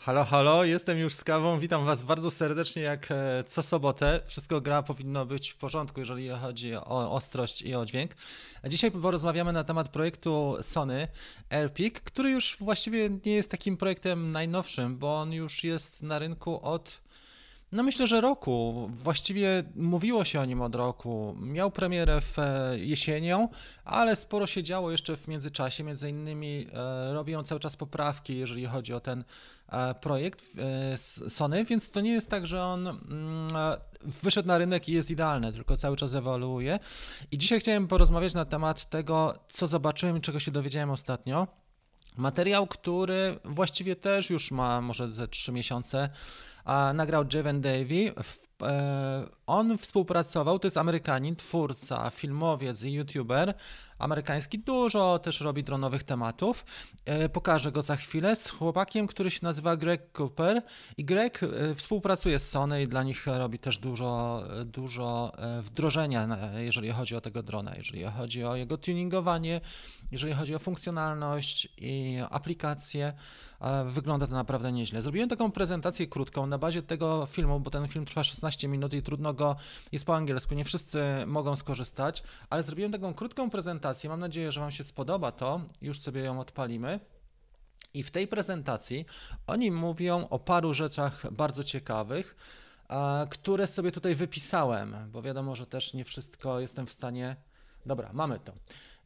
Halo, halo, jestem już z kawą. Witam Was bardzo serdecznie jak e, co sobotę. Wszystko gra powinno być w porządku, jeżeli chodzi o ostrość i o dźwięk. Dzisiaj porozmawiamy na temat projektu Sony AirPic, który już właściwie nie jest takim projektem najnowszym, bo on już jest na rynku od no myślę, że roku. Właściwie mówiło się o nim od roku. Miał premierę w e, jesienią, ale sporo się działo jeszcze w międzyczasie. Między innymi e, robią cały czas poprawki, jeżeli chodzi o ten e, projekt Sony, więc to nie jest tak, że on mm, wyszedł na rynek i jest idealny, tylko cały czas ewoluuje. I dzisiaj chciałem porozmawiać na temat tego, co zobaczyłem i czego się dowiedziałem ostatnio. Materiał, który właściwie też już ma może ze 3 miesiące nagrał Jeven Davy. E, on współpracował, to jest Amerykanin, twórca, filmowiec i youtuber amerykański, dużo też robi dronowych tematów. E, pokażę go za chwilę z chłopakiem, który się nazywa Greg Cooper i Greg e, współpracuje z Sony i dla nich robi też dużo, dużo wdrożenia, jeżeli chodzi o tego drona, jeżeli chodzi o jego tuningowanie, jeżeli chodzi o funkcjonalność i aplikacje. Wygląda to naprawdę nieźle. Zrobiłem taką prezentację krótką na bazie tego filmu, bo ten film trwa 16 minut i trudno go, jest po angielsku, nie wszyscy mogą skorzystać, ale zrobiłem taką krótką prezentację. Mam nadzieję, że Wam się spodoba to. Już sobie ją odpalimy. I w tej prezentacji oni mówią o paru rzeczach bardzo ciekawych, które sobie tutaj wypisałem, bo wiadomo, że też nie wszystko jestem w stanie. Dobra, mamy to.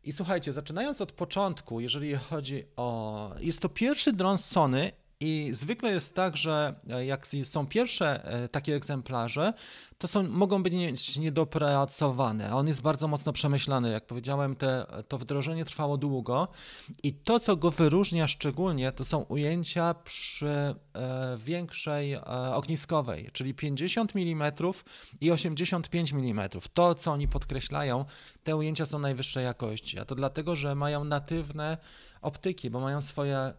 I słuchajcie, zaczynając od początku, jeżeli chodzi o. Jest to pierwszy dron Sony i zwykle jest tak, że e, jak są pierwsze e, takie egzemplarze, to są, mogą być niedopracowane. On jest bardzo mocno przemyślany. Jak powiedziałem, te, to wdrożenie trwało długo i to, co go wyróżnia szczególnie, to są ujęcia przy e, większej e, ogniskowej, czyli 50 mm i 85 mm. To, co oni podkreślają, te ujęcia są najwyższej jakości, a to dlatego, że mają natywne optyki, bo mają swoje e,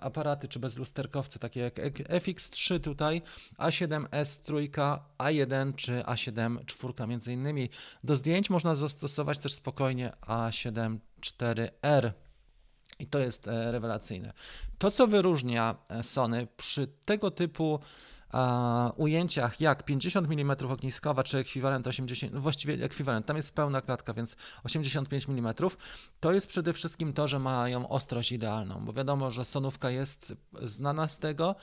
aparaty czy bezlusterkowce, takie jak FX3 tutaj, A7S trójka, A1 czy A7 czwórka między innymi. Do zdjęć można zastosować też spokojnie A7 4R. I to jest e, rewelacyjne. To, co wyróżnia e, Sony przy tego typu ujęciach jak 50 mm ogniskowa czy ekwiwalent 80, no właściwie ekwiwalent, tam jest pełna klatka, więc 85 mm, to jest przede wszystkim to, że mają ostrość idealną, bo wiadomo, że sonówka jest znana z tego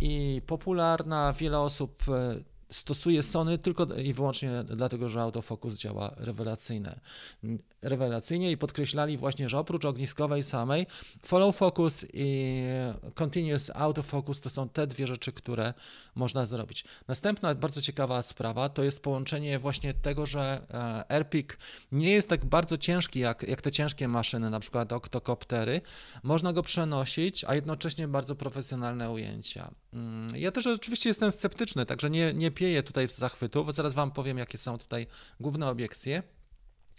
i popularna, wiele osób e, stosuje Sony tylko i wyłącznie dlatego, że autofokus działa rewelacyjne. rewelacyjnie i podkreślali właśnie, że oprócz ogniskowej samej follow focus i continuous autofocus to są te dwie rzeczy, które można zrobić. Następna bardzo ciekawa sprawa to jest połączenie właśnie tego, że e, AirPic nie jest tak bardzo ciężki jak, jak te ciężkie maszyny, na przykład oktokoptery. Można go przenosić, a jednocześnie bardzo profesjonalne ujęcia. Mm, ja też oczywiście jestem sceptyczny, także nie, nie pieję tutaj z zachwytu. Zaraz Wam powiem, jakie są tutaj główne obiekcje.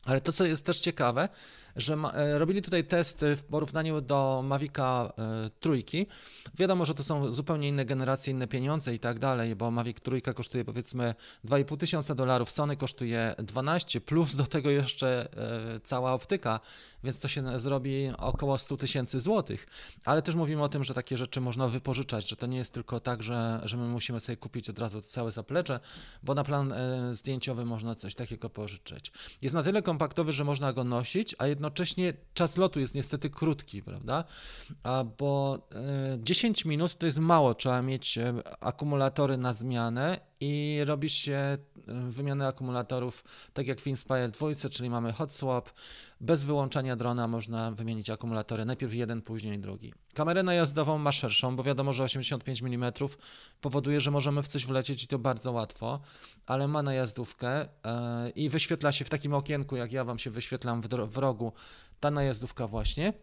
Ale to, co jest też ciekawe, że ma, e, robili tutaj test w porównaniu do Mavica e, trójki. Wiadomo, że to są zupełnie inne generacje, inne pieniądze i tak dalej, bo Mavic trójka kosztuje powiedzmy 2,5 tysiąca dolarów, Sony kosztuje 12, plus do tego jeszcze e, cała optyka, więc to się zrobi około 100 tysięcy złotych. Ale też mówimy o tym, że takie rzeczy można wypożyczać, że to nie jest tylko tak, że, że my musimy sobie kupić od razu całe zaplecze, bo na plan zdjęciowy można coś takiego pożyczyć. Jest na tyle kompaktowy, że można go nosić, a jednocześnie czas lotu jest niestety krótki, prawda? Bo 10 e, minut to jest mało, trzeba mieć e, akumulatory na zmianę i robi się e, wymianę akumulatorów tak jak w Inspire 2, czyli mamy hot swap. Bez wyłączania drona można wymienić akumulatory, najpierw jeden, później drugi. Kamerę najazdową ma szerszą, bo wiadomo, że 85 mm powoduje, że możemy w coś wlecieć i to bardzo łatwo, ale ma najazdówkę i wyświetla się w takim okienku, jak ja Wam się wyświetlam w rogu, ta najazdówka właśnie.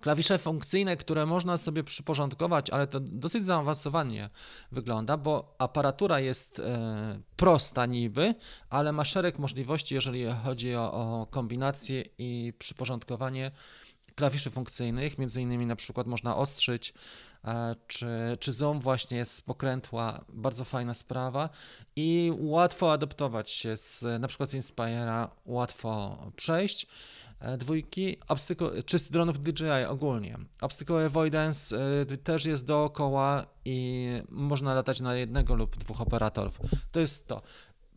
Klawisze funkcyjne, które można sobie przyporządkować, ale to dosyć zaawansowanie wygląda, bo aparatura jest e, prosta niby, ale ma szereg możliwości, jeżeli chodzi o, o kombinację i przyporządkowanie klawiszy funkcyjnych, między innymi na przykład można ostrzyć, czy, czy zoom właśnie jest pokrętła, bardzo fajna sprawa. I łatwo adoptować się z na przykład z Inspire'a, łatwo przejść. E, dwójki, obstacle, czy z dronów DJI ogólnie. Obstacle Avoidance e, też jest dookoła i można latać na jednego lub dwóch operatorów. To jest to.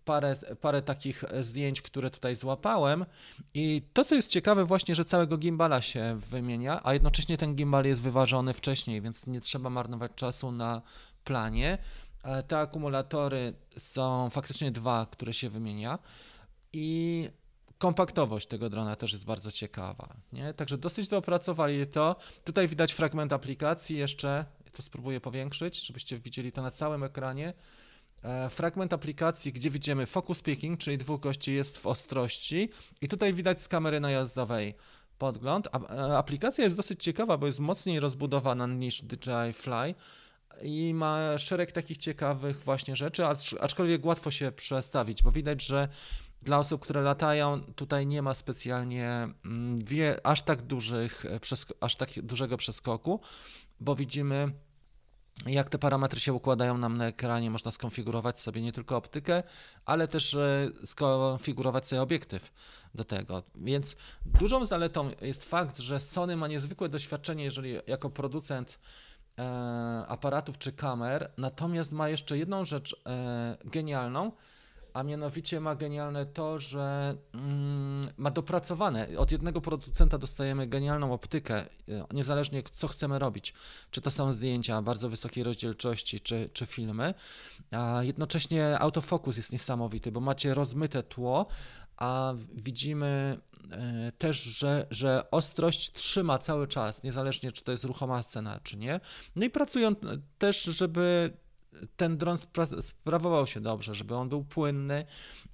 Parę, parę takich zdjęć, które tutaj złapałem. I to, co jest ciekawe, właśnie, że całego gimbala się wymienia, a jednocześnie ten gimbal jest wyważony wcześniej, więc nie trzeba marnować czasu na planie. E, te akumulatory są faktycznie dwa, które się wymienia. I kompaktowość tego drona też jest bardzo ciekawa. Nie? Także dosyć doopracowali to. Tutaj widać fragment aplikacji jeszcze, to spróbuję powiększyć, żebyście widzieli to na całym ekranie. E, fragment aplikacji, gdzie widzimy focus picking, czyli dwóch gości jest w ostrości i tutaj widać z kamery najazdowej podgląd. E, aplikacja jest dosyć ciekawa, bo jest mocniej rozbudowana niż DJI Fly i ma szereg takich ciekawych właśnie rzeczy, aczkolwiek łatwo się przestawić, bo widać, że dla osób, które latają, tutaj nie ma specjalnie mm, wie, aż, tak dużych, e, aż tak dużego przeskoku, bo widzimy jak te parametry się układają nam na ekranie, można skonfigurować sobie nie tylko optykę, ale też e, skonfigurować sobie obiektyw do tego. Więc dużą zaletą jest fakt, że Sony ma niezwykłe doświadczenie, jeżeli jako producent e, aparatów czy kamer, natomiast ma jeszcze jedną rzecz genialną, a mianowicie ma genialne to, że mm, ma dopracowane. Od jednego producenta dostajemy genialną optykę, e, niezależnie co chcemy robić. Czy to są zdjęcia bardzo wysokiej rozdzielczości, czy, czy filmy. A jednocześnie autofokus jest niesamowity, bo macie rozmyte tło, a widzimy e, też, że, że ostrość trzyma cały czas, niezależnie czy to jest ruchoma scena, czy nie. No i pracują też, żeby ten dron spra- sprawował się dobrze, żeby on był płynny,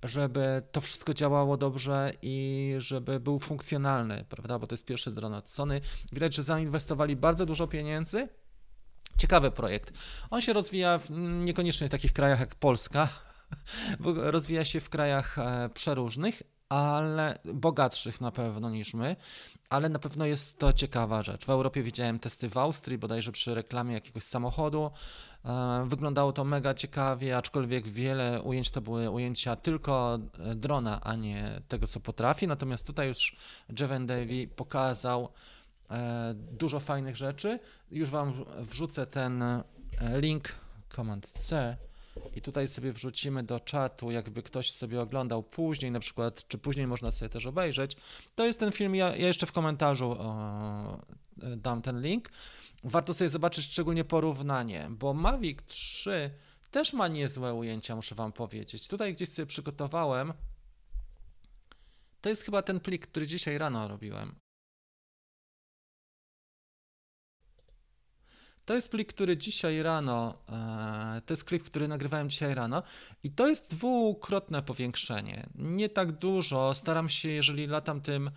żeby to wszystko działało dobrze i żeby był funkcjonalny, prawda? Bo to jest pierwszy dron od Sony. Widać, że zainwestowali bardzo dużo pieniędzy. Ciekawy projekt. On się rozwija w, niekoniecznie w takich krajach jak Polska, rozwija się w krajach e, przeróżnych, ale bogatszych na pewno niż my, ale na pewno jest to ciekawa rzecz. W Europie widziałem testy w Austrii, bodajże przy reklamie jakiegoś samochodu. E, wyglądało to mega ciekawie, aczkolwiek wiele ujęć to były ujęcia tylko e, drona, a nie tego, co potrafi. Natomiast tutaj już Jeven Davy pokazał e, dużo fajnych rzeczy. Już Wam wrzucę ten link, Command C, i tutaj sobie wrzucimy do czatu, jakby ktoś sobie oglądał później, na przykład, czy później można sobie też obejrzeć. To jest ten film, ja, ja jeszcze w komentarzu o, dam ten link. Warto sobie zobaczyć szczególnie porównanie, bo Mavic 3 też ma niezłe ujęcia, muszę Wam powiedzieć. Tutaj gdzieś sobie przygotowałem. To jest chyba ten plik, który dzisiaj rano robiłem. To jest plik, który dzisiaj rano, e, to jest klip, który nagrywałem dzisiaj rano i to jest dwukrotne powiększenie. Nie tak dużo, staram się, jeżeli latam tym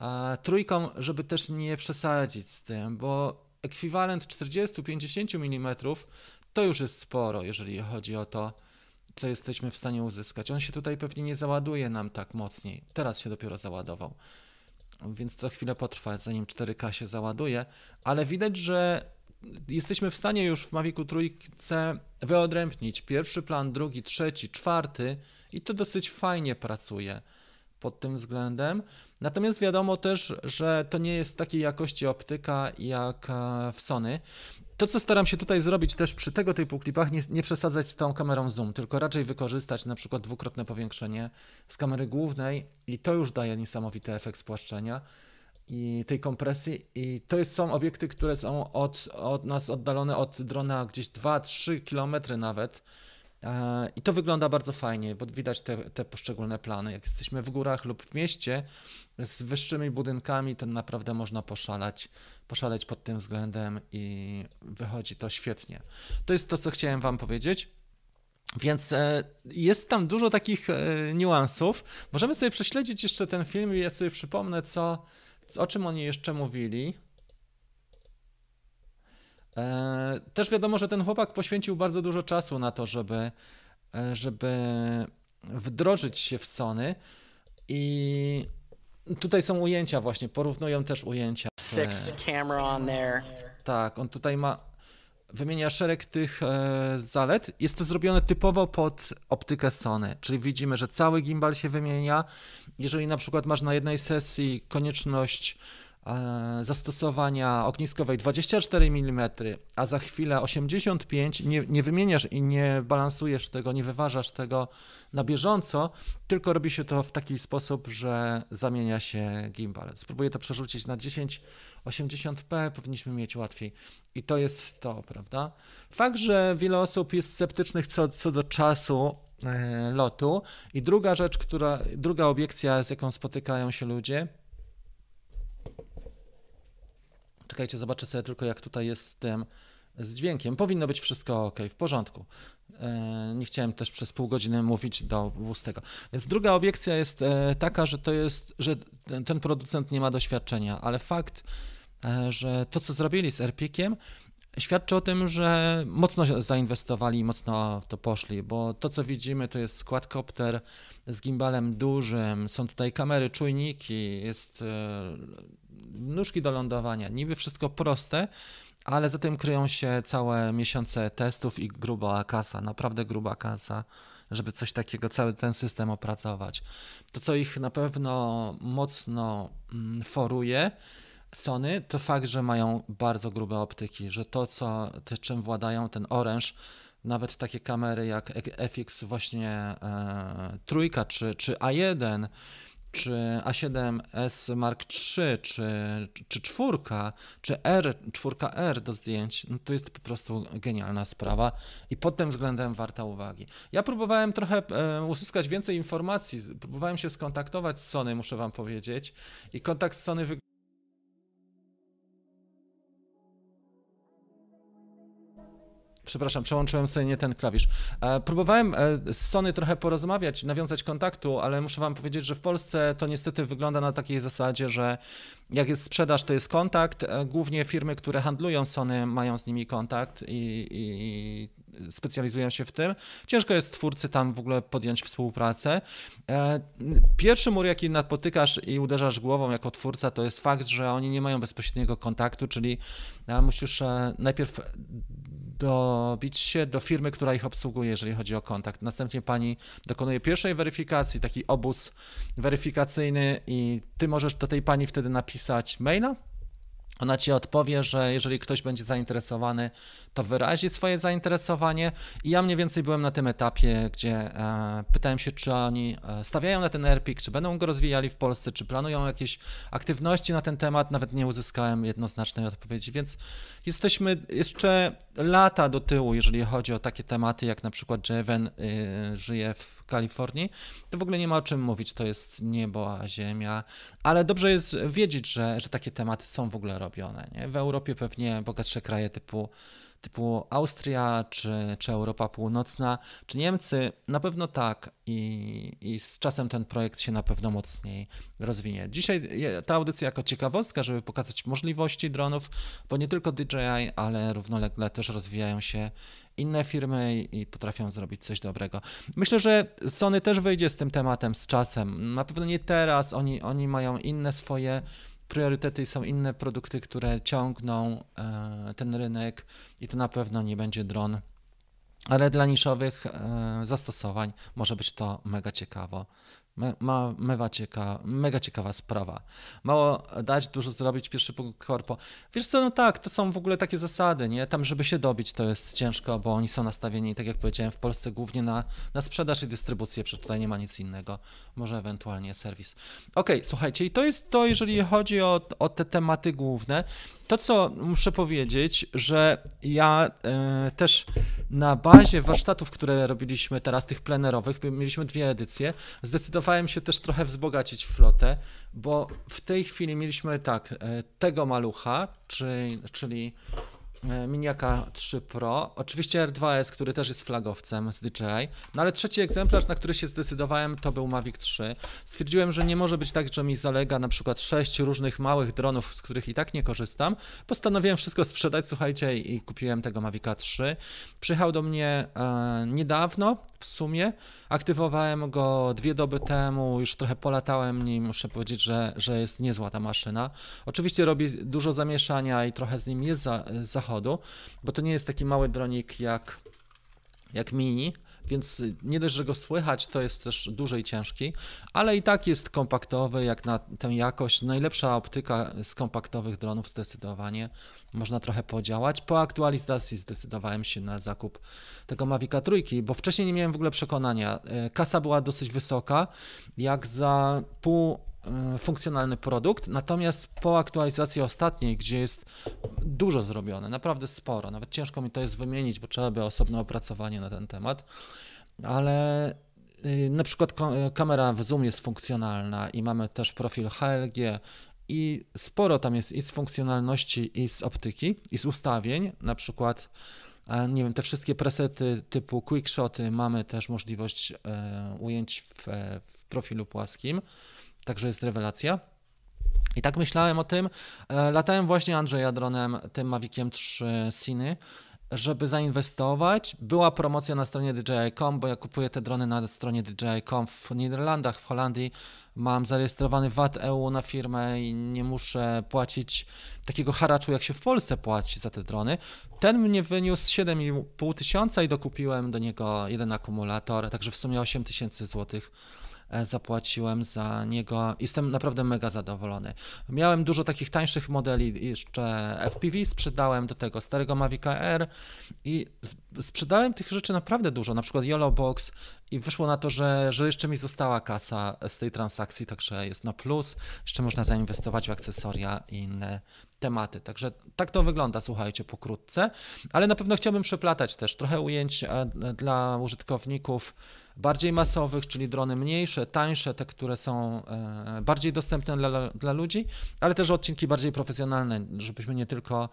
e, trójką, żeby też nie przesadzić z tym, bo ekwiwalent 40-50 mm to już jest sporo, jeżeli chodzi o to, co jesteśmy w stanie uzyskać. On się tutaj pewnie nie załaduje nam tak mocniej. Teraz się dopiero załadował. Więc to chwilę potrwa, zanim 4K się załaduje, ale widać, że jesteśmy w stanie już w Mavicu trójce wyodrębnić pierwszy plan, drugi, trzeci, czwarty i to dosyć fajnie pracuje pod tym względem. Natomiast wiadomo też, że to nie jest takiej jakości optyka jak e, w Sony. To, co staram się tutaj zrobić też przy tego typu klipach, nie, nie, przesadzać z tą kamerą zoom, tylko raczej wykorzystać na przykład dwukrotne powiększenie z kamery głównej i to już daje niesamowity efekt spłaszczenia i tej kompresji i to jest, są obiekty, które są od, od nas oddalone od drona gdzieś 2-3 km nawet e, i to wygląda bardzo fajnie, bo widać te, te poszczególne plany. Jak jesteśmy w górach lub w mieście z wyższymi budynkami, to naprawdę można poszaleć, poszaleć pod tym względem i wychodzi to świetnie. To jest to, co chciałem Wam powiedzieć. Więc e, jest tam dużo takich e, niuansów. Możemy sobie prześledzić jeszcze ten film i ja sobie przypomnę, co, o czym oni jeszcze mówili? E, też wiadomo, że ten chłopak poświęcił bardzo dużo czasu na to, żeby, e, żeby wdrożyć się w Sony i tutaj są ujęcia właśnie, porównują też ujęcia fixed camera on there. Tak, on tutaj ma wymienia szereg tych e, zalet. Jest to zrobione typowo pod optykę Sony, czyli widzimy, że cały gimbal się wymienia. Jeżeli na przykład masz na jednej sesji konieczność e, zastosowania ogniskowej 24 mm, a za chwilę 85, nie, nie wymieniasz i nie balansujesz tego, nie wyważasz tego na bieżąco, tylko robi się to w taki sposób, że zamienia się gimbal. Spróbuję to przerzucić na 10 80p powinniśmy mieć łatwiej. I to jest to, prawda? Fakt, że wiele osób jest sceptycznych co, co do czasu e, lotu. I druga rzecz, która, druga obiekcja, z jaką spotykają się ludzie. Czekajcie, zobaczę sobie tylko, jak tutaj jest z tym z dźwiękiem. Powinno być wszystko ok, w porządku. E, nie chciałem też przez pół godziny mówić do pustego. Więc druga obiekcja jest e, taka, że to jest, że ten producent nie ma doświadczenia, ale fakt, że to, co zrobili z Erpikiem, świadczy o tym, że mocno zainwestowali i mocno to poszli, bo to, co widzimy, to jest quadcopter z gimbalem dużym, są tutaj kamery, czujniki, jest e, nóżki do lądowania, niby wszystko proste, ale za tym kryją się całe miesiące testów i gruba kasa, naprawdę gruba kasa, żeby coś takiego, cały ten system opracować. To, co ich na pewno mocno mm, foruje, Sony, to fakt, że mają bardzo grube optyki, że to, co, te, czym władają ten Orange, nawet takie kamery jak FX właśnie e, trójka, czy, czy A1, czy A7S Mark III, czy, czy czwórka, czy R, czwórka R do zdjęć, no to jest po prostu genialna sprawa i pod tym względem warta uwagi. Ja próbowałem trochę e, uzyskać więcej informacji, próbowałem się skontaktować z Sony, muszę wam powiedzieć, i kontakt z Sony wygląda Przepraszam, przełączyłem sobie nie ten klawisz. E, próbowałem e, z Sony trochę porozmawiać, nawiązać kontaktu, ale muszę Wam powiedzieć, że w Polsce to niestety wygląda na takiej zasadzie, że jak jest sprzedaż, to jest kontakt. E, głównie firmy, które handlują Sony, mają z nimi kontakt i, i specjalizują się w tym. Ciężko jest twórcy tam w ogóle podjąć współpracę. Pierwszy mur, jaki napotykasz i uderzasz głową jako twórca, to jest fakt, że oni nie mają bezpośredniego kontaktu, czyli musisz najpierw dobić się do firmy, która ich obsługuje, jeżeli chodzi o kontakt. Następnie pani dokonuje pierwszej weryfikacji, taki obóz weryfikacyjny i ty możesz do tej pani wtedy napisać maila, ona ci odpowie, że jeżeli ktoś będzie zainteresowany, to wyrazi swoje zainteresowanie. I ja mniej więcej byłem na tym etapie, gdzie e, pytałem się, czy oni e, stawiają na ten AirPik, czy będą go rozwijali w Polsce, czy planują jakieś aktywności na ten temat. Nawet nie uzyskałem jednoznacznej odpowiedzi, więc jesteśmy jeszcze lata do tyłu, jeżeli chodzi o takie tematy, jak na przykład Jeven y, żyje w Kalifornii. To w ogóle nie ma o czym mówić, to jest niebo, a ziemia, ale dobrze jest wiedzieć, że, że takie tematy są w ogóle robione. Nie? W Europie pewnie bogatsze kraje typu typu Austria, czy, czy Europa Północna, czy Niemcy, na pewno tak i, i z czasem ten projekt się na pewno mocniej rozwinie. Dzisiaj ta audycja jako ciekawostka, żeby pokazać możliwości dronów, bo nie tylko DJI, ale równolegle też rozwijają się inne firmy i potrafią zrobić coś dobrego. Myślę, że Sony też wyjdzie z tym tematem z czasem. Na pewno nie teraz, oni, oni mają inne swoje priorytety są inne produkty, które ciągną e, ten rynek i to na pewno nie będzie dron. Ale dla niszowych e, zastosowań może być to mega ciekawo. Ma, mega, cieka, mega ciekawa sprawa. Mało dać, dużo zrobić, pierwszy punkt korpo. Wiesz co, no tak, to są w ogóle takie zasady, nie? Tam, żeby się dobić, to jest ciężko, bo oni są nastawieni, tak jak powiedziałem, w Polsce głównie na, na sprzedaż i dystrybucję, przecież tutaj nie ma nic innego. Może ewentualnie serwis. Ok, słuchajcie, i to jest to, jeżeli chodzi o, o te tematy główne. To, co muszę powiedzieć, że ja e, też na bazie warsztatów, które robiliśmy teraz, tych plenerowych, mieliśmy dwie edycje, zdecydowałem się też trochę wzbogacić flotę, bo w tej chwili mieliśmy tak, e, tego malucha, czyli, czyli Miniaka 3 Pro, oczywiście R2S, który też jest flagowcem z DJI, no ale trzeci egzemplarz, na który się zdecydowałem, to był Mavic 3. Stwierdziłem, że nie może być tak, że mi zalega na przykład sześć różnych małych dronów, z których i tak nie korzystam. Postanowiłem wszystko sprzedać, słuchajcie, i kupiłem tego Mavica 3. Przyjechał do mnie e, niedawno, w sumie. Aktywowałem go dwie doby temu, już trochę polatałem nim, muszę powiedzieć, że, że jest niezła ta maszyna. Oczywiście robi dużo zamieszania i trochę z nim jest za, bo to nie jest taki mały dronik jak, jak mini, więc nie dość, że go słychać, to jest też duży i ciężki, ale i tak jest kompaktowy, jak na tę jakość. Najlepsza optyka z kompaktowych dronów zdecydowanie. Można trochę podziałać. Po aktualizacji zdecydowałem się na zakup tego Mavica trójki, bo wcześniej nie miałem w ogóle przekonania. E, kasa była dosyć wysoka, jak za pół funkcjonalny produkt, natomiast po aktualizacji ostatniej, gdzie jest dużo zrobione, naprawdę sporo, nawet ciężko mi to jest wymienić, bo trzeba by osobne opracowanie na ten temat, ale y, na przykład kamera w zoom jest funkcjonalna i mamy też profil HLG i sporo tam jest i z funkcjonalności, i z optyki, i z ustawień, na przykład nie wiem, te wszystkie presety typu quickshoty mamy też możliwość e, ujęć w, e, w profilu płaskim, także jest rewelacja. I tak myślałem o tym. E, latałem właśnie Andrzeja dronem, tym Maviciem 3 Ciny, żeby zainwestować. Była promocja na stronie DJI.com, bo ja kupuję te drony na stronie DJI.com w Niderlandach, w Holandii. Mam zarejestrowany VAT EU na firmę i nie muszę płacić takiego haraczu, jak się w Polsce płaci za te drony. Ten mnie wyniósł 7,5 tysiąca i dokupiłem do niego jeden akumulator, także w sumie 8 tysięcy złotych zapłaciłem za niego. Jestem naprawdę mega zadowolony. Miałem dużo takich tańszych modeli, jeszcze FPV sprzedałem do tego starego Mavic Air i sprzedałem tych rzeczy naprawdę dużo, na przykład Yellow Box i wyszło na to, że, że jeszcze mi została kasa z tej transakcji, także jest na plus. Jeszcze można zainwestować w akcesoria i inne tematy. Także tak to wygląda, słuchajcie, pokrótce, ale na pewno chciałbym przeplatać też trochę ujęć e, dla użytkowników bardziej masowych, czyli drony mniejsze, tańsze, te, które są e, bardziej dostępne dla, dla ludzi, ale też odcinki bardziej profesjonalne, żebyśmy nie tylko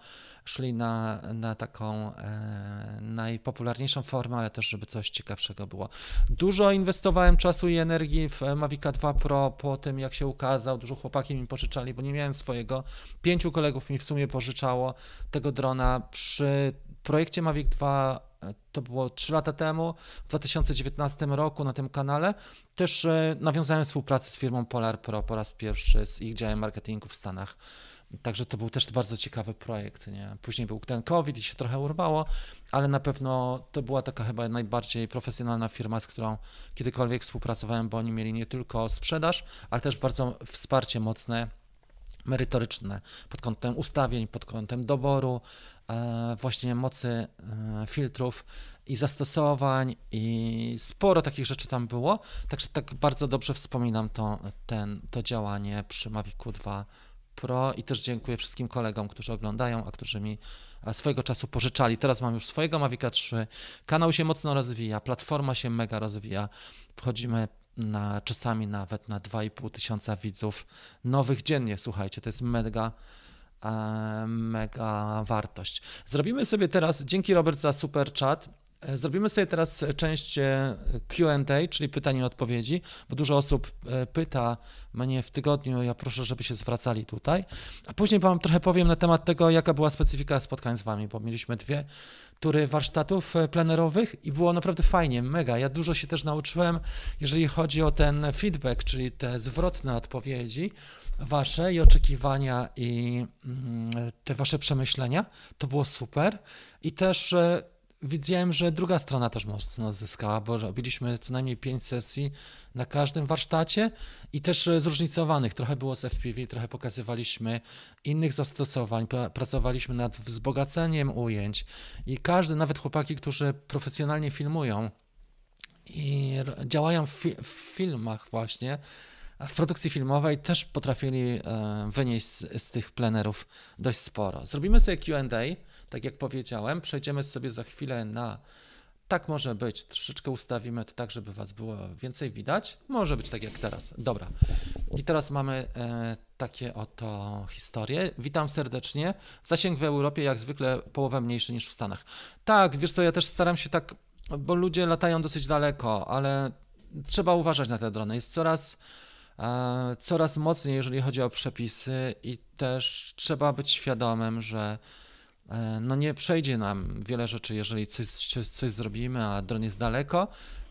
szli na, na taką e, najpopularniejszą formę, ale też, żeby coś ciekawszego było. Dużo inwestowałem czasu i energii w Mavica 2 Pro po tym, jak się ukazał. Dużo chłopaki mi pożyczali, bo nie miałem swojego. Pięciu kolegów mi w sumie pożyczało tego drona przy projekcie Mavic 2 to było 3 lata temu, w 2019 roku na tym kanale. Też e, nawiązałem współpracę z firmą Polar Pro po raz pierwszy z ich działem marketingu w Stanach. Także to był też bardzo ciekawy projekt. Nie? Później był ten COVID i się trochę urwało, ale na pewno to była taka chyba najbardziej profesjonalna firma, z którą kiedykolwiek współpracowałem, bo oni mieli nie tylko sprzedaż, ale też bardzo wsparcie mocne merytoryczne pod kątem ustawień, pod kątem doboru, właśnie mocy e, filtrów i zastosowań i sporo takich rzeczy tam było, także tak bardzo dobrze wspominam to, ten, to działanie przy Mavicu 2 Pro i też dziękuję wszystkim kolegom, którzy oglądają, a którzy mi e, swojego czasu pożyczali. Teraz mam już swojego Mavica 3, kanał się mocno rozwija, platforma się mega rozwija, wchodzimy na, czasami nawet na 2,5 tysiąca widzów nowych dziennie. Słuchajcie, to jest mega, e, mega wartość. Zrobimy sobie teraz, dzięki Robert za super chat, e, Zrobimy sobie teraz część e, QA, czyli pytań i odpowiedzi, bo dużo osób pyta mnie w tygodniu. Ja proszę, żeby się zwracali tutaj. A później Wam trochę powiem na temat tego, jaka była specyfika spotkań z Wami, bo mieliśmy dwie tury warsztatów e, plenerowych i było naprawdę fajnie, mega. Ja dużo się też nauczyłem, jeżeli chodzi o ten feedback, czyli te zwrotne odpowiedzi wasze i oczekiwania i mm, te wasze przemyślenia. To było super. I też e, widziałem, że druga strona też mocno zyskała, bo robiliśmy co najmniej pięć sesji na każdym warsztacie i też e, zróżnicowanych. Trochę było z FPV, trochę pokazywaliśmy innych zastosowań, pracowaliśmy nad wzbogaceniem ujęć i każdy, nawet chłopaki, którzy profesjonalnie filmują i działają w, fi w filmach właśnie, w produkcji filmowej też potrafili e, wynieść z, z tych plenerów dość sporo. Zrobimy sobie Q&A tak jak powiedziałem, przejdziemy sobie za chwilę na tak może być. Troszeczkę ustawimy to tak, żeby Was było więcej widać. Może być tak jak teraz. Dobra. I teraz mamy e, takie oto historie. Witam serdecznie. Zasięg w Europie jak zwykle połowę mniejszy niż w Stanach. Tak, wiesz co, ja też staram się tak, bo ludzie latają dosyć daleko, ale trzeba uważać na te drony. Jest coraz coraz mocniej, jeżeli chodzi o przepisy i też trzeba być świadomym, że E, no nie przejdzie nam wiele rzeczy, jeżeli coś, coś, coś zrobimy, a dron jest daleko,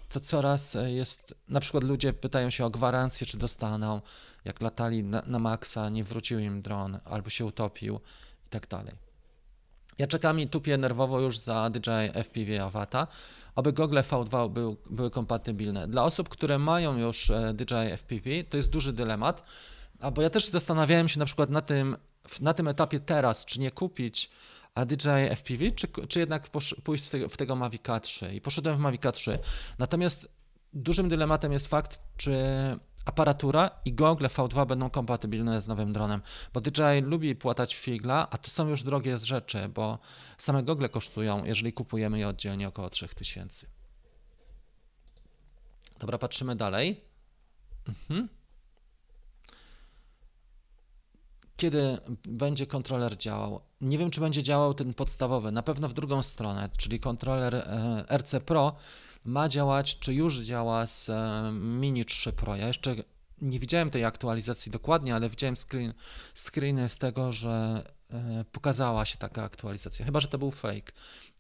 to coraz e, jest, na przykład ludzie pytają się o gwarancję, czy dostaną, jak latali na, na maksa, nie wrócił im dron, albo się utopił i tak dalej. Ja czekam i tupię nerwowo już za DJI FPV Avata, aby gogle V2 był, były kompatybilne. Dla osób, które mają już e, DJI FPV, to jest duży dylemat, bo ja też zastanawiałem się na przykład na tym, na tym etapie teraz, czy nie kupić DJI FPV, czy, czy jednak pójść w tego Mavica 3? I poszedłem w Mavica 3. Natomiast dużym dylematem jest fakt, czy aparatura i gogle V2 będą kompatybilne z nowym dronem, bo DJI lubi płatać figla, a to są już drogie rzeczy, bo same gogle kosztują, jeżeli kupujemy je oddzielnie, około 3000. Dobra, patrzymy dalej. Mhm. kiedy będzie kontroler działał. Nie wiem, czy będzie działał ten podstawowy, na pewno w drugą stronę, czyli kontroler e, RC Pro ma działać, czy już działa z e, Mini 3 Pro. Ja jeszcze nie widziałem tej aktualizacji dokładnie, ale widziałem screen, screeny z tego, że e, pokazała się taka aktualizacja. Chyba, że to był fake,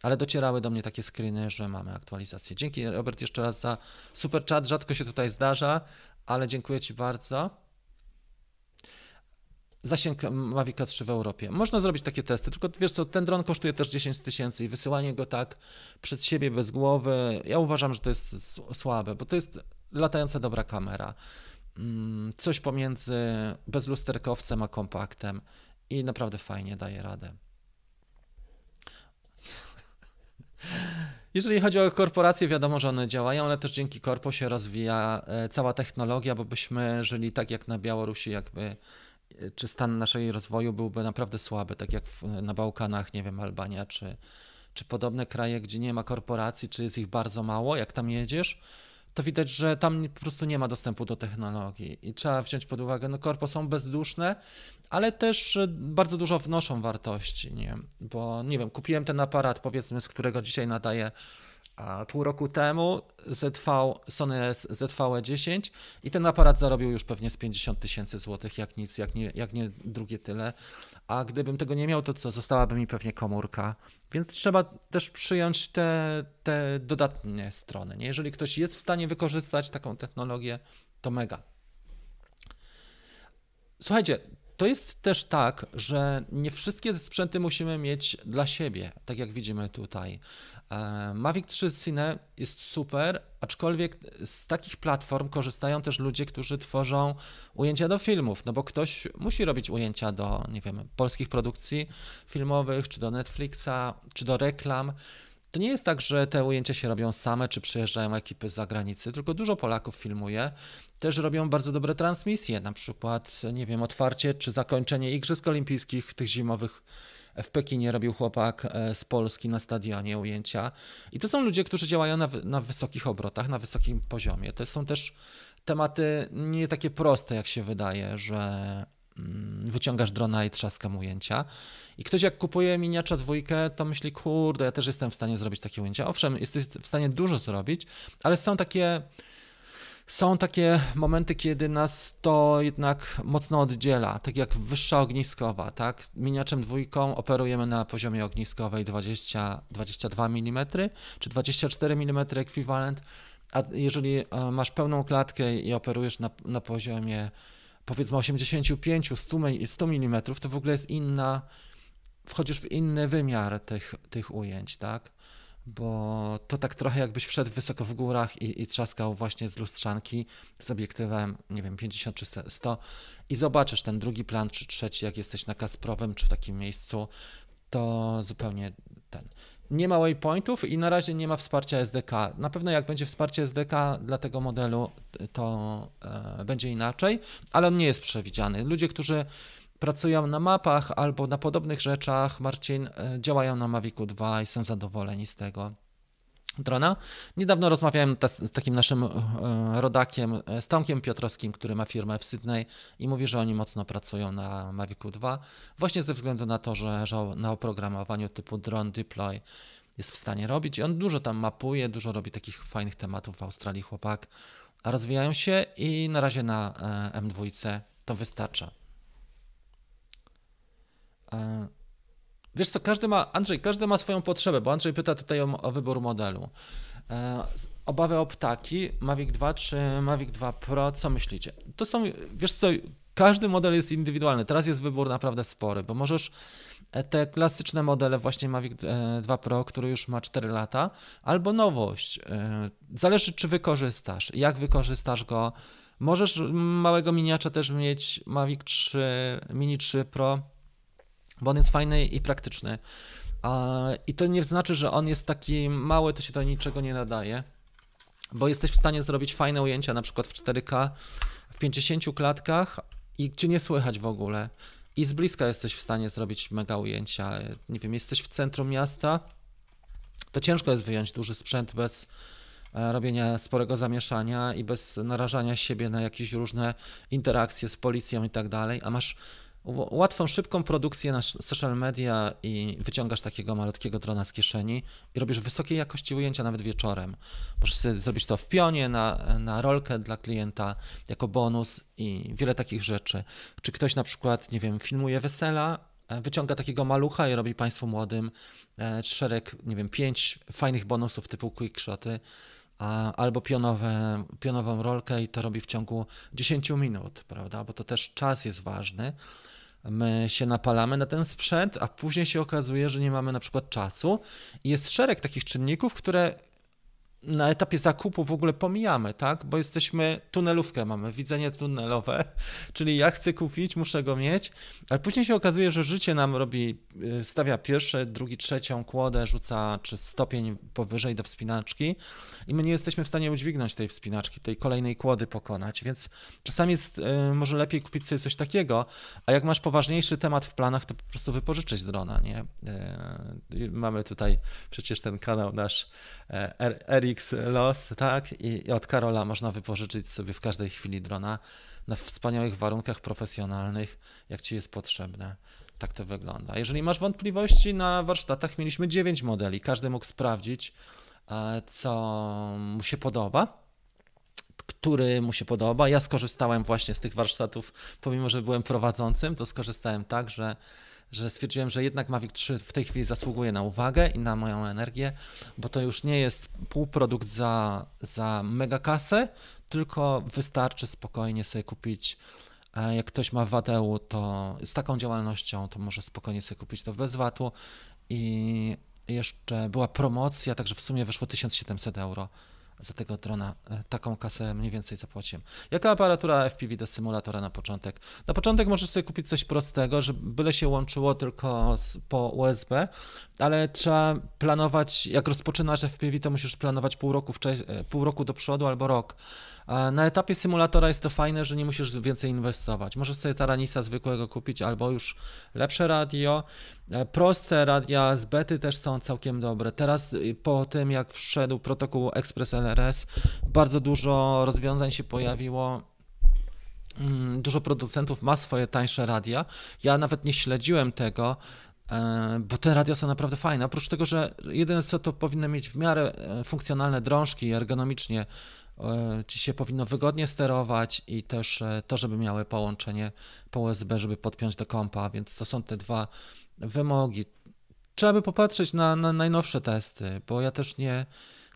ale docierały do mnie takie screeny, że mamy aktualizację. Dzięki Robert jeszcze raz za super chat. Rzadko się tutaj zdarza, ale dziękuję Ci bardzo zasięg Mavic 3 w Europie. Można zrobić takie testy, tylko wiesz co, ten dron kosztuje też 10 tysięcy i wysyłanie go tak przed siebie bez głowy, ja uważam, że to jest słabe, bo to jest latająca dobra kamera. Mm, coś pomiędzy bezlusterkowcem a kompaktem i naprawdę fajnie daje radę. Jeżeli chodzi o korporacje, wiadomo, że one działają, ale też dzięki korpo się rozwija e, cała technologia, bo byśmy żyli tak jak na Białorusi, jakby czy stan naszej rozwoju byłby naprawdę słaby, tak jak w, na Bałkanach, nie wiem, Albania, czy, czy podobne kraje, gdzie nie ma korporacji, czy jest ich bardzo mało, jak tam jedziesz, to widać, że tam po prostu nie ma dostępu do technologii i trzeba wziąć pod uwagę, no korpo są bezduszne, ale też bardzo dużo wnoszą wartości, nie? Bo nie wiem, kupiłem ten aparat, powiedzmy, z którego dzisiaj nadaję pół roku temu ZV, Sony ZV-E10 i ten aparat zarobił już pewnie z 50 tysięcy złotych, jak nic, jak nie, jak nie drugie tyle. A gdybym tego nie miał, to co, zostałaby mi pewnie komórka. Więc trzeba też przyjąć te, te dodatnie strony. Nie? Jeżeli ktoś jest w stanie wykorzystać taką technologię, to mega. Słuchajcie, to jest też tak, że nie wszystkie sprzęty musimy mieć dla siebie, tak jak widzimy tutaj. E, Mavic 3 Cine jest super, aczkolwiek z takich platform korzystają też ludzie, którzy tworzą ujęcia do filmów, no bo ktoś musi robić ujęcia do, nie wiem, polskich produkcji filmowych, czy do Netflixa, czy do reklam. To nie jest tak, że te ujęcia się robią same, czy przyjeżdżają ekipy z zagranicy, tylko dużo Polaków filmuje. Też robią bardzo dobre transmisje, na przykład, nie wiem, otwarcie czy zakończenie Igrzysk Olimpijskich, tych zimowych w Pekinie robił chłopak e, z Polski na stadionie ujęcia. I to są ludzie, którzy działają na, na wysokich obrotach, na wysokim poziomie. To są też tematy nie takie proste, jak się wydaje, że mm, wyciągasz drona i trzaskam ujęcia. I ktoś jak kupuje miniacza dwójkę, to myśli, kurde, ja też jestem w stanie zrobić takie ujęcia. Owszem, jesteś w stanie dużo zrobić, ale są takie są takie momenty, kiedy nas to jednak mocno oddziela, tak jak wyższa ogniskowa, tak? Miniaczem dwójką operujemy na poziomie ogniskowej 20, 22 mm czy 24 mm ekwiwalent, a jeżeli e, masz pełną klatkę i operujesz na, na poziomie powiedzmy 85, 100, 100 mm, to w ogóle jest inna, wchodzisz w inny wymiar tych, tych ujęć, tak? Bo to tak trochę jakbyś wszedł wysoko w górach i, i trzaskał właśnie z lustrzanki z obiektywem, nie wiem, 50 czy 100 i zobaczysz ten drugi plan czy trzeci, jak jesteś na Kasprowym czy w takim miejscu, to zupełnie ten. Nie ma waypointów i na razie nie ma wsparcia SDK. Na pewno jak będzie wsparcie SDK dla tego modelu, to e, będzie inaczej, ale on nie jest przewidziany. Ludzie, którzy pracują na mapach albo na podobnych rzeczach, Marcin, e, działają na Mavicu 2 i są zadowoleni z tego. drona. Niedawno rozmawiałem z takim naszym rodakiem, z Tomkiem Piotrowskim, który ma firmę w Sydney i mówi, że oni mocno pracują na Mavicu 2, właśnie ze względu na to, że, że na oprogramowaniu typu drone deploy jest w stanie robić i on dużo tam mapuje, dużo robi takich fajnych tematów w Australii chłopak, a rozwijają się i na razie na e, M2 to wystarcza. E, wiesz co, każdy ma, Andrzej, każdy ma swoją potrzebę, bo Andrzej pyta tutaj o, o wybór modelu. E, obawy o ptaki, Mavic 2 czy Mavic 2 Pro, co myślicie? To są, wiesz co, każdy model jest indywidualny. Teraz jest wybór naprawdę spory, bo możesz te klasyczne modele, właśnie Mavic 2 Pro, który już ma 4 lata, albo nowość. Zależy, czy wykorzystasz, jak wykorzystasz go. Możesz małego miniacza też mieć Mavic 3, Mini 3 Pro, bo on jest fajny i praktyczny. I to nie znaczy, że on jest taki mały, to się do niczego nie nadaje, bo jesteś w stanie zrobić fajne ujęcia, na przykład w 4K, w 50 klatkach i gdzie nie słychać w ogóle. I z bliska jesteś w stanie zrobić mega ujęcia. Nie wiem, jesteś w centrum miasta, to ciężko jest wyjąć duży sprzęt bez e, robienia sporego zamieszania i bez narażania siebie na jakieś różne interakcje z policją i tak dalej, a masz łatwą, szybką produkcję na social media i wyciągasz takiego malutkiego drona z kieszeni i robisz wysokiej jakości ujęcia nawet wieczorem. Możesz sobie zrobić to w pionie, na, na rolkę dla klienta jako bonus i wiele takich rzeczy. Czy ktoś na przykład, nie wiem, filmuje wesela, e, wyciąga takiego malucha i robi Państwu młodym e, szereg, nie wiem, pięć fajnych bonusów typu quickshoty, albo pionowe, pionową rolkę i to robi w ciągu 10 minut, prawda? Bo to też czas jest ważny my się napalamy na ten sprzęt, a później się okazuje, że nie mamy na przykład czasu. I jest szereg takich czynników, które na etapie zakupu w ogóle pomijamy, tak? Bo jesteśmy, tunelówkę mamy, widzenie tunelowe, czyli ja chcę kupić, muszę go mieć, ale później się okazuje, że życie nam robi, y, stawia pierwsze, drugi, trzecią kłodę, rzuca czy stopień powyżej do wspinaczki i my nie jesteśmy w stanie udźwignąć tej wspinaczki, tej kolejnej kłody pokonać, więc czasami jest y, może lepiej kupić sobie coś takiego, a jak masz poważniejszy temat w planach, to po prostu wypożyczyć drona, nie? Y, mamy tutaj przecież ten kanał nasz RX Los, tak? I, I od Karola można wypożyczyć sobie w każdej chwili drona na wspaniałych warunkach profesjonalnych, jak ci jest potrzebne. Tak to wygląda. Jeżeli masz wątpliwości, na warsztatach mieliśmy 9 modeli. Każdy mógł sprawdzić, e, co mu się podoba który mu się podoba. Ja skorzystałem właśnie z tych warsztatów, pomimo że byłem prowadzącym, to skorzystałem tak, że że stwierdziłem, że jednak Mavic 3 w tej chwili zasługuje na uwagę i na moją energię, bo to już nie jest półprodukt za, za mega kasę, tylko wystarczy spokojnie sobie kupić. Jak ktoś ma VAT-u, to z taką działalnością, to może spokojnie sobie kupić to bez VAT-u. I jeszcze była promocja, także w sumie wyszło 1700 euro za tego drona e, taką kasę mniej więcej zapłaciłem. Jaka aparatura FPV do symulatora na początek? Na początek możesz sobie kupić coś prostego, żeby byle się łączyło tylko z, po USB, ale trzeba planować, jak rozpoczynasz FPV, to musisz planować pół roku, e, pół roku do przodu albo rok. Na etapie symulatora jest to fajne, że nie musisz więcej inwestować. Możesz sobie Taranisa zwykłego kupić albo już lepsze radio. E, proste radia z bety też są całkiem dobre. Teraz y, po tym jak wszedł protokół Express LRS, bardzo dużo rozwiązań się pojawiło mm, dużo producentów ma swoje tańsze radia. Ja nawet nie śledziłem tego, e, bo te radia są naprawdę fajne. Oprócz tego, że jedyne co to powinny mieć w miarę e, funkcjonalne drążki ergonomicznie E, ci się powinno wygodnie sterować i też e, to, żeby miały połączenie po USB, żeby podpiąć do kompa, więc to są te dwa wymogi. Trzeba by popatrzeć na, na najnowsze testy, bo ja też nie,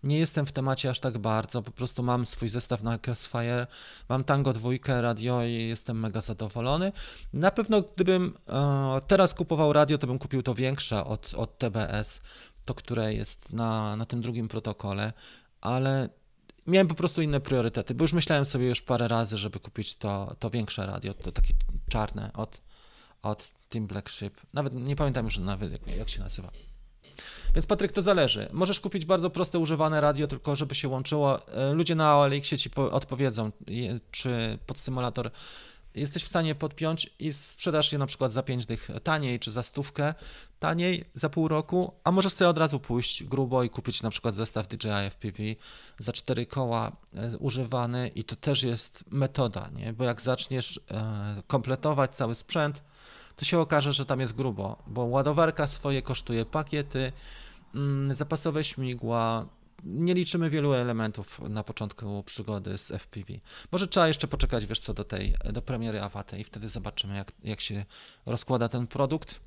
nie jestem w temacie aż tak bardzo, po prostu mam swój zestaw na Crossfire, mam Tango 2, radio i jestem mega zadowolony. Na pewno gdybym e, teraz kupował radio, to bym kupił to większe od, od TBS, to które jest na, na tym drugim protokole, ale miałem po prostu inne priorytety, bo już myślałem sobie już parę razy, żeby kupić to, to większe radio, to takie czarne od, od Team Black Ship. Nawet nie pamiętam już nawet jak, jak się nazywa. Więc Patryk, to zależy. Możesz kupić bardzo proste używane radio, tylko żeby się łączyło. E, ludzie na OLX ci odpowiedzą, czy pod symulator jesteś w stanie podpiąć i sprzedasz je na przykład za 5 dych taniej, czy za stówkę taniej za pół roku, a możesz sobie od razu pójść grubo i kupić na przykład zestaw DJI FPV za 4 koła e, używany i to też jest metoda, nie? bo jak zaczniesz e, kompletować cały sprzęt, to się okaże, że tam jest grubo, bo ładowarka swoje kosztuje pakiety, mm, zapasowe śmigła, nie liczymy wielu elementów na początku przygody z FPV. Może trzeba jeszcze poczekać, wiesz co, do tej, do premiery Awaty i wtedy zobaczymy, jak, jak się rozkłada ten produkt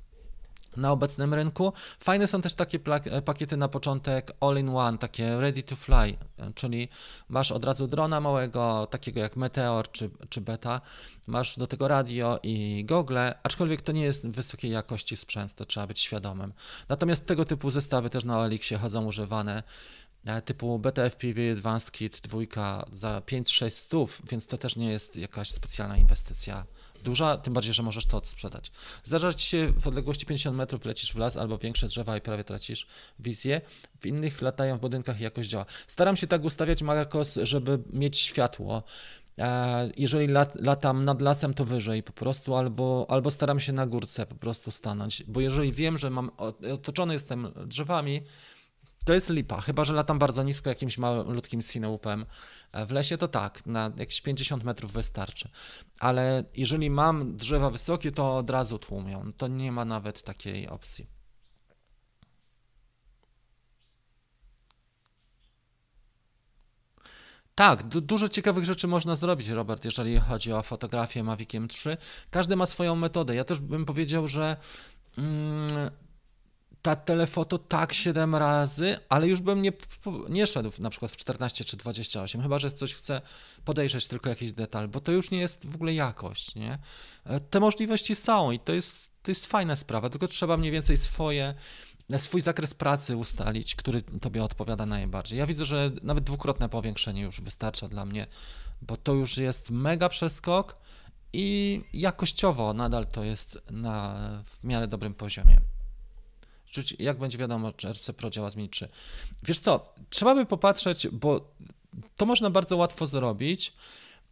na obecnym rynku. Fajne są też takie pakiety na początek all-in-one, takie ready to fly, czyli masz od razu drona małego, takiego jak Meteor czy, czy Beta, masz do tego radio i gogle, aczkolwiek to nie jest wysokiej jakości sprzęt, to trzeba być świadomym. Natomiast tego typu zestawy też na Elixie chodzą używane E, typu BTFPV Advanced Kit 2 za 5-6 stów, więc to też nie jest jakaś specjalna inwestycja duża, tym bardziej, że możesz to odsprzedać. Zdarza ci się w odległości 50 metrów lecisz w las albo większe drzewa i prawie tracisz wizję, w innych latają w budynkach i jakoś działa. Staram się tak ustawiać Marcos, żeby mieć światło, e, jeżeli lat, latam nad lasem, to wyżej po prostu, albo, albo staram się na górce po prostu stanąć, bo jeżeli wiem, że mam otoczony jestem drzewami, to jest lipa, chyba że latam bardzo nisko jakimś malutkim sinoupem e, w lesie, to tak, na jakieś 50 metrów wystarczy. Ale jeżeli mam drzewa wysokie, to od razu tłumią. To nie ma nawet takiej opcji. Tak, du dużo ciekawych rzeczy można zrobić, Robert, jeżeli chodzi o fotografię Maviciem 3. Każdy ma swoją metodę. Ja też bym powiedział, że. Mm, ta telefoto tak 7 razy, ale już bym nie, nie szedł na przykład w 14 czy 28, chyba że coś chce podejrzeć tylko jakiś detal, bo to już nie jest w ogóle jakość, nie? E, te możliwości są i to jest, to jest fajna sprawa, tylko trzeba mniej więcej swoje swój zakres pracy ustalić, który tobie odpowiada najbardziej. Ja widzę, że nawet dwukrotne powiększenie już wystarcza dla mnie, bo to już jest mega przeskok i jakościowo nadal to jest na w miarę dobrym poziomie jak będzie wiadomo, czy RC Pro działa z Mini 3. Wiesz co, trzeba by popatrzeć, bo to można bardzo łatwo zrobić,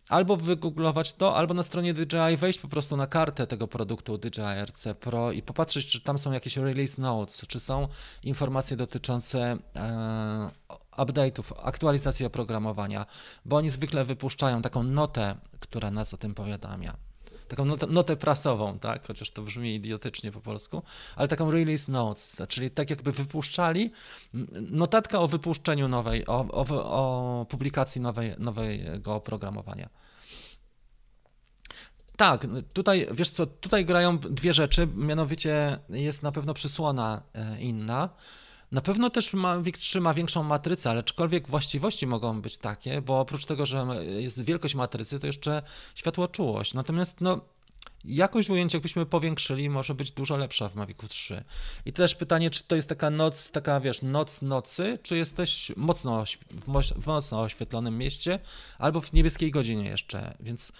albo wygooglować to, albo na stronie DJI wejść po prostu na kartę tego produktu DJI RC Pro i popatrzeć, czy tam są jakieś release notes, czy są informacje dotyczące e, update'ów, aktualizacji oprogramowania, bo oni zwykle wypuszczają taką notę, która nas o tym powiadamia taką notę, prasową, tak, chociaż to brzmi idiotycznie po polsku, ale taką release notes, czyli tak jakby wypuszczali notatka o wypuszczeniu nowej, o, o, o publikacji nowej, nowego oprogramowania. Tak, tutaj, wiesz co, tutaj grają dwie rzeczy, mianowicie jest na pewno przysłona e, inna, na pewno też Mavic 3 ma większą matrycę, ale aczkolwiek właściwości mogą być takie, bo oprócz tego, że jest wielkość matrycy, to jeszcze światłoczułość. Natomiast no, jakość ujęcia, jakbyśmy powiększyli, może być dużo lepsza w Mavicu 3. I też pytanie, czy to jest taka noc, taka wiesz, noc nocy, czy jesteś mocno, w mocno oświetlonym mieście, albo w niebieskiej godzinie jeszcze, więc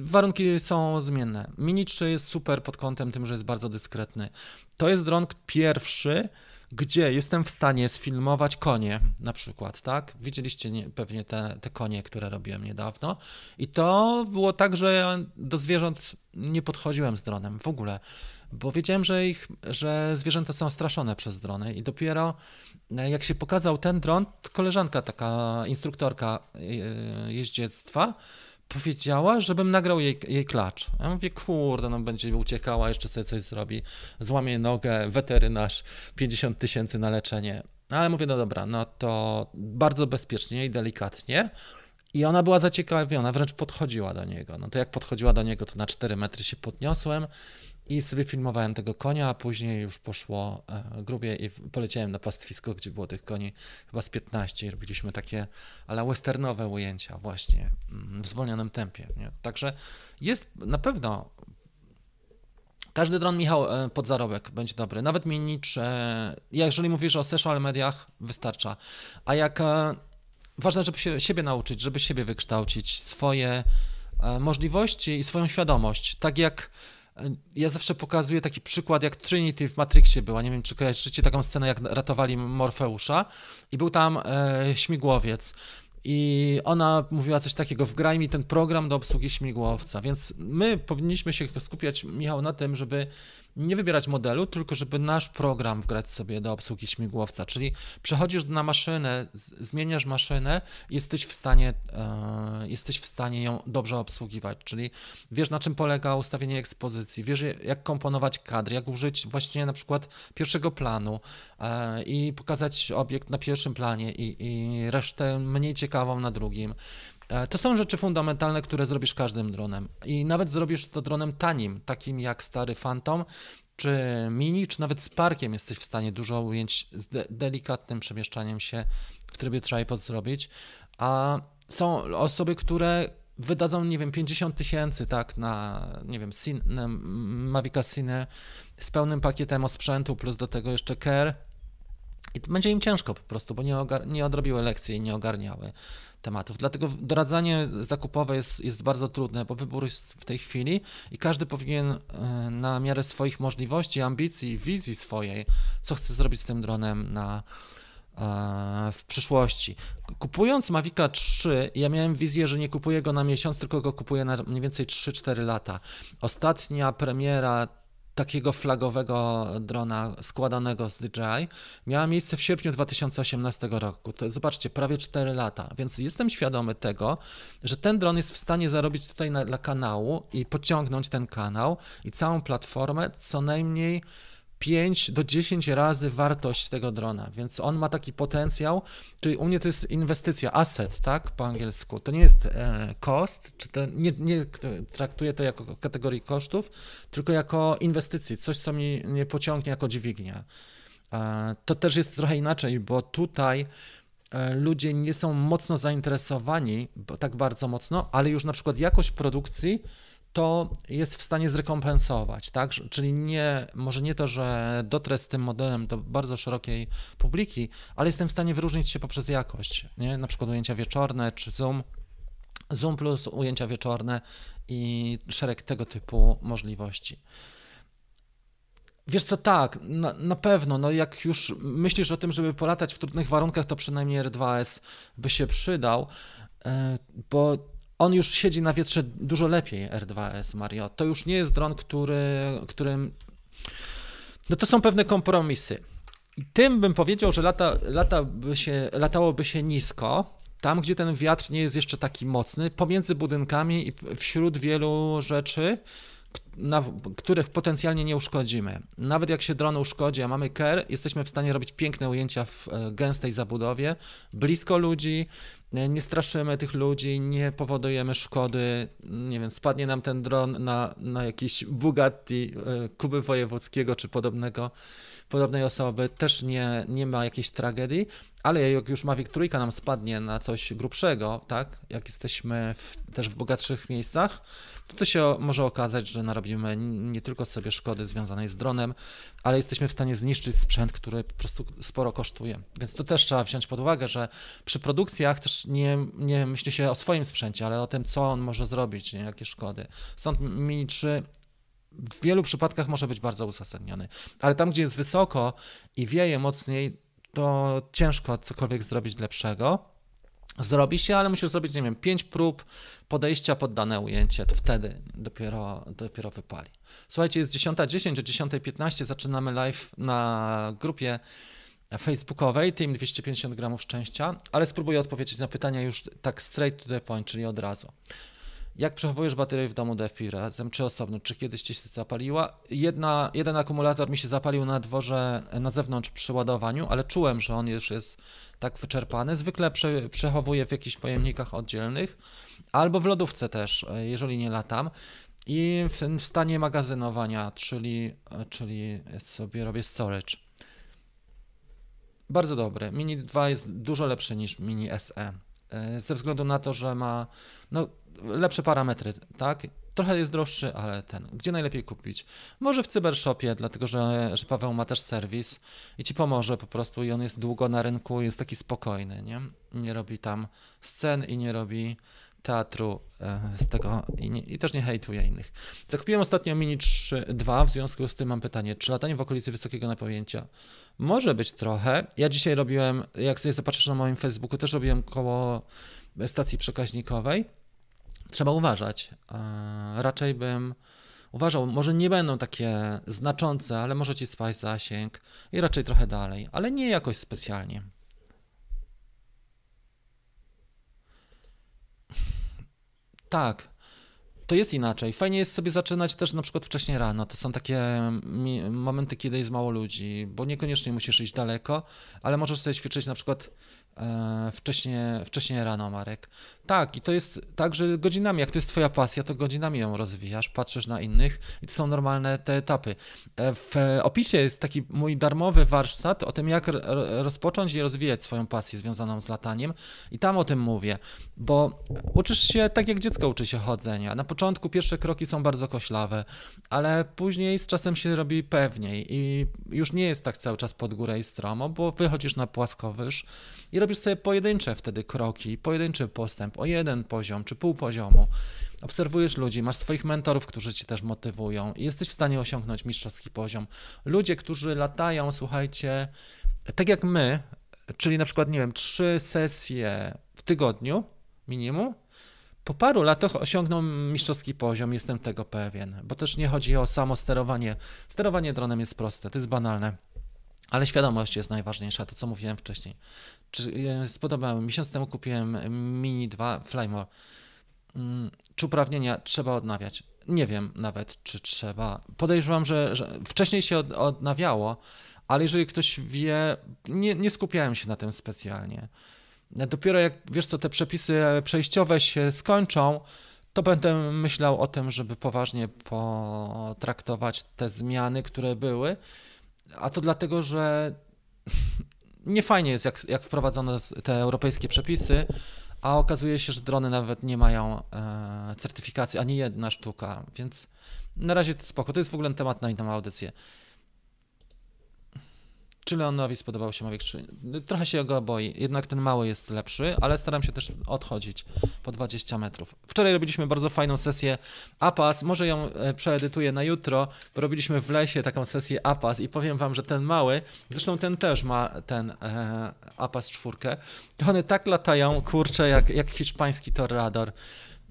warunki są zmienne. Mini 3 jest super pod kątem tym, że jest bardzo dyskretny. To jest dron pierwszy, gdzie jestem w stanie sfilmować konie, na przykład, tak? Widzieliście nie, pewnie te, te konie, które robiłem niedawno. I to było tak, że ja do zwierząt nie podchodziłem z dronem w ogóle, bo wiedziałem, że, ich, że zwierzęta są straszone przez drony i dopiero e, jak się pokazał ten dron, koleżanka taka, instruktorka e, jeździectwa, powiedziała, żebym nagrał jej, jej klacz. Ja mówię, kurde, no będzie uciekała, jeszcze sobie coś zrobi, złamie nogę, weterynarz, 50 tysięcy na leczenie. No ale mówię, no dobra, no to bardzo bezpiecznie i delikatnie. I ona była zaciekawiona, wręcz podchodziła do niego. No to jak podchodziła do niego, to na 4 metry się podniosłem i sobie filmowałem tego konia, a później już poszło e, grubie i poleciałem na pastwisko, gdzie było tych koni chyba z 15 i robiliśmy takie ale westernowe ujęcia właśnie mm, w zwolnionym tempie. Nie? Także jest na pewno każdy dron, Michał, e, pod zarobek będzie dobry. Nawet mini, czy jeżeli mówisz o social mediach, wystarcza. A jak e, ważne, żeby się siebie nauczyć, żeby siebie wykształcić, swoje możliwości i swoją świadomość. Tak jak ja zawsze pokazuję taki przykład, jak Trinity w Matrixie była. Nie wiem, czy kojarzycie taką scenę, jak ratowali Morfeusza i był tam e, śmigłowiec. i ona mówiła coś takiego, wgraj mi ten program do obsługi śmigłowca, więc my powinniśmy się skupiać, Michał, na tym, żeby nie wybierać modelu, tylko żeby nasz program wgrać sobie do obsługi śmigłowca, czyli przechodzisz na maszynę, zmieniasz maszynę, jesteś w stanie, e, jesteś w stanie ją dobrze obsługiwać, czyli wiesz na czym polega ustawienie ekspozycji, wiesz jak komponować kadry, jak użyć właśnie na przykład pierwszego planu e, i pokazać obiekt na pierwszym planie i, i resztę mniej ciekawą na drugim. E, to są rzeczy fundamentalne, które zrobisz każdym dronem. I nawet zrobisz to dronem tanim, takim jak stary Phantom, czy Mini, czy nawet z Parkiem jesteś w stanie dużo ujęć z de delikatnym przemieszczaniem się w trybie tripod zrobić. A są osoby, które wydadzą, nie wiem, 50 tysięcy, tak, na, nie wiem, na Mavica Cine z pełnym pakietem osprzętu, plus do tego jeszcze Care. I będzie im ciężko po prostu, bo nie, nie odrobiły lekcji i nie ogarniały tematów. Dlatego doradzanie zakupowe jest, jest bardzo trudne, bo wybór jest w tej chwili i każdy powinien e, na miarę swoich możliwości, ambicji, wizji swojej, co chce zrobić z tym dronem na, e, w przyszłości. Kupując Mavica 3, ja miałem wizję, że nie kupuję go na miesiąc, tylko go kupuję na mniej więcej 3-4 lata. Ostatnia premiera takiego flagowego drona składanego z DJI miała miejsce w sierpniu 2018 roku. To zobaczcie, prawie 4 lata, więc jestem świadomy tego, że ten dron jest w stanie zarobić tutaj na, dla kanału i pociągnąć ten kanał i całą platformę co najmniej 5 do 10 razy wartość tego drona, więc on ma taki potencjał, czyli u mnie to jest inwestycja, asset, tak, po angielsku. To nie jest e, cost, czy to, nie, nie traktuję to jako kategorii kosztów, tylko jako inwestycji, coś, co mi nie pociągnie jako dźwignia. E, to też jest trochę inaczej, bo tutaj e, ludzie nie są mocno zainteresowani, tak bardzo mocno, ale już na przykład jakość produkcji to jest w stanie zrekompensować, tak? Czyli nie, może nie to, że dotrę z tym modelem do bardzo szerokiej publiki, ale jestem w stanie wyróżnić się poprzez jakość, nie? Na przykład ujęcia wieczorne czy zoom, zoom plus ujęcia wieczorne i szereg tego typu możliwości. Wiesz co, tak, na, na, pewno, no jak już myślisz o tym, żeby polatać w trudnych warunkach, to przynajmniej R2S by się przydał, e, bo on już siedzi na wietrze dużo lepiej R2S Mario. To już nie jest dron, który, którym. No to są pewne kompromisy. I tym bym powiedział, że lata, lata by się, latałoby się nisko, tam gdzie ten wiatr nie jest jeszcze taki mocny, pomiędzy budynkami i wśród wielu rzeczy, na których potencjalnie nie uszkodzimy. Nawet jak się dron uszkodzi, a mamy KER, jesteśmy w stanie robić piękne ujęcia w e, gęstej zabudowie, blisko ludzi, nie straszymy tych ludzi, nie powodujemy szkody, nie wiem, spadnie nam ten dron na, na jakiś Bugatti e, Kuby Wojewódzkiego czy podobnego, podobnej osoby, też nie, nie ma jakiejś tragedii, ale jak już Mavic Trójka nam spadnie na coś grubszego, tak, jak jesteśmy w, też w bogatszych miejscach, to to się może okazać, że narobimy nie tylko sobie szkody związanej z dronem, ale jesteśmy w stanie zniszczyć sprzęt, który po prostu sporo kosztuje. Więc to też trzeba wziąć pod uwagę, że przy produkcjach też nie, nie myśli się o swoim sprzęcie, ale o tym, co on może zrobić, nie, jakie szkody. Stąd Mini 3 w wielu przypadkach może być bardzo uzasadniony. Ale tam, gdzie jest wysoko i wieje mocniej, to ciężko cokolwiek zrobić lepszego. Zrobi się, ale musisz zrobić, nie wiem, pięć prób podejścia pod dane ujęcie, wtedy dopiero, dopiero wypali. Słuchajcie, jest 10.10, o 10.15 zaczynamy live na grupie facebookowej, Team 250 gramów szczęścia, ale spróbuję odpowiedzieć na pytania już tak straight to the point, czyli od razu. Jak przechowujesz baterię w domu DFP razem, czy osobno, czy kiedyś ci się zapaliła? Jedna, jeden akumulator mi się zapalił na dworze na zewnątrz przy ładowaniu, ale czułem, że on już jest tak wyczerpany. Zwykle prze, przechowuję w jakichś pojemnikach oddzielnych albo w lodówce też, jeżeli nie latam. I w, w stanie magazynowania, czyli, czyli sobie robię storage. Bardzo dobry. Mini 2 jest dużo lepszy niż Mini SE. Ze względu na to, że ma no, lepsze parametry, tak? Trochę jest droższy, ale ten. Gdzie najlepiej kupić? Może w Cybershopie, dlatego że, że Paweł ma też serwis i ci pomoże po prostu i on jest długo na rynku, jest taki spokojny, nie? Nie robi tam scen i nie robi teatru e, z tego i, nie, i też nie hejtuję innych. Zakupiłem ostatnio Mini 3 2, w związku z tym mam pytanie, czy latanie w okolicy wysokiego napięcia może być trochę. Ja dzisiaj robiłem, jak sobie zobaczysz na moim Facebooku, też robiłem koło stacji przekaźnikowej. Trzeba uważać. E, raczej bym uważał, może nie będą takie znaczące, ale może ci spaść zasięg i raczej trochę dalej, ale nie jakoś specjalnie. Tak, to jest inaczej. Fajnie jest sobie zaczynać też na przykład wcześniej rano. To są takie momenty, kiedy jest mało ludzi, bo niekoniecznie musisz iść daleko, ale możesz sobie ćwiczyć na przykład e, wcześniej, wcześniej rano, Marek. Tak, i to jest tak, że godzinami, jak to jest twoja pasja, to godzinami ją rozwijasz, patrzysz na innych i to są normalne te etapy. E, w opisie jest taki mój darmowy warsztat o tym, jak rozpocząć i rozwijać swoją pasję związaną z lataniem i tam o tym mówię, bo uczysz się tak, jak dziecko uczy się chodzenia. Na początku pierwsze kroki są bardzo koślawe, ale później z czasem się robi pewniej i już nie jest tak cały czas pod górę i stromo, bo wychodzisz na płaskowyż i robisz sobie pojedyncze wtedy kroki, pojedynczy postęp o jeden poziom czy pół poziomu. Obserwujesz ludzi, masz swoich mentorów, którzy ci też motywują i jesteś w stanie osiągnąć mistrzowski poziom. Ludzie, którzy latają, słuchajcie, tak jak my, czyli na przykład, nie wiem, trzy sesje w tygodniu minimum, po paru latach osiągną mistrzowski poziom, jestem tego pewien, bo też nie chodzi o samo sterowanie. Sterowanie dronem jest proste, to jest banalne, ale świadomość jest najważniejsza, to co mówiłem wcześniej. Czy e, spodobało mi Miesiąc temu kupiłem Mini 2 Flymore. Mm, czy uprawnienia trzeba odnawiać? Nie wiem nawet, czy trzeba. Podejrzewam, że, że wcześniej się od, odnawiało, ale jeżeli ktoś wie, nie, nie skupiałem się na tym specjalnie. Dopiero jak wiesz co, te przepisy przejściowe się skończą, to będę myślał o tym, żeby poważnie potraktować te zmiany, które były. A to dlatego, że nie fajnie jest, jak, jak wprowadzono te europejskie przepisy, a okazuje się, że drony nawet nie mają e, certyfikacji, ani jedna sztuka, więc na razie to spoko. To jest w ogóle temat na inną audycję. Czy Leonowi spodobał się Mavic 3? Trochę się go boi, jednak ten mały jest lepszy, ale staram się też odchodzić po 20 metrów. Wczoraj robiliśmy bardzo fajną sesję APAS, może ją e, przeedytuję na jutro, robiliśmy w lesie taką sesję APAS i powiem wam, że ten mały, zresztą ten też ma ten e, APAS 4, to one tak latają, kurczę, jak, jak hiszpański torrador.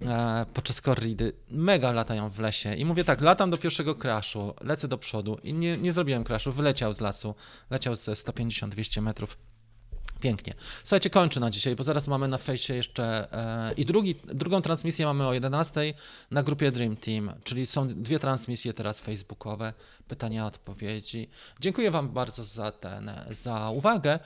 E, podczas korridy. Mega latają w lesie. I mówię tak, latam do pierwszego crashu, lecę do przodu i nie, nie zrobiłem crashu, wyleciał z lasu, leciał ze 150-200 metrów Pięknie. Słuchajcie, kończę na dzisiaj, bo zaraz mamy na fejsie jeszcze e, i drugi, drugą transmisję mamy o 11 na grupie Dream Team, czyli są dwie transmisje teraz facebookowe, pytania, odpowiedzi. Dziękuję Wam bardzo za ten, za uwagę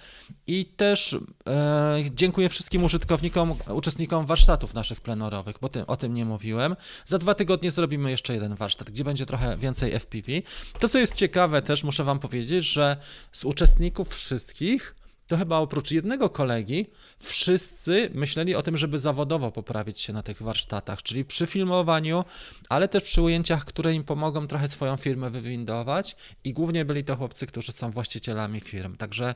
i też e, dziękuję wszystkim użytkownikom, uczestnikom warsztatów naszych plenorowych, bo o tym nie mówiłem. Za dwa tygodnie zrobimy jeszcze jeden warsztat, gdzie będzie trochę więcej FPV. To, co jest ciekawe też, muszę Wam powiedzieć, że z uczestników wszystkich to chyba oprócz jednego kolegi wszyscy myśleli o tym, żeby zawodowo poprawić się na tych warsztatach, czyli przy filmowaniu, ale też przy ujęciach, które im pomogą trochę swoją firmę wywindować i głównie byli to chłopcy, którzy są właścicielami firm. Także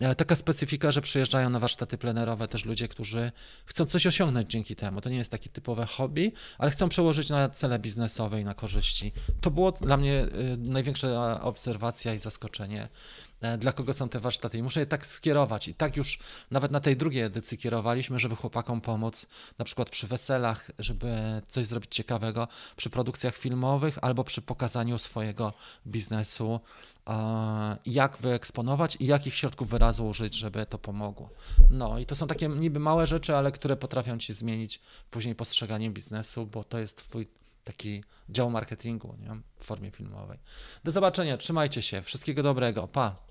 e, taka specyfika, że przyjeżdżają na warsztaty plenerowe też ludzie, którzy chcą coś osiągnąć dzięki temu. To nie jest takie typowe hobby, ale chcą przełożyć na cele biznesowe i na korzyści. To było dla mnie e, największa obserwacja i zaskoczenie dla kogo są te warsztaty. I muszę je tak skierować. I tak już nawet na tej drugiej edycji kierowaliśmy, żeby chłopakom pomóc, na przykład przy weselach, żeby coś zrobić ciekawego, przy produkcjach filmowych albo przy pokazaniu swojego biznesu, jak wyeksponować i jakich środków wyrazu użyć, żeby to pomogło. No i to są takie niby małe rzeczy, ale które potrafią ci zmienić później postrzeganie biznesu, bo to jest twój taki dział marketingu nie? w formie filmowej. Do zobaczenia, trzymajcie się, wszystkiego dobrego, pa!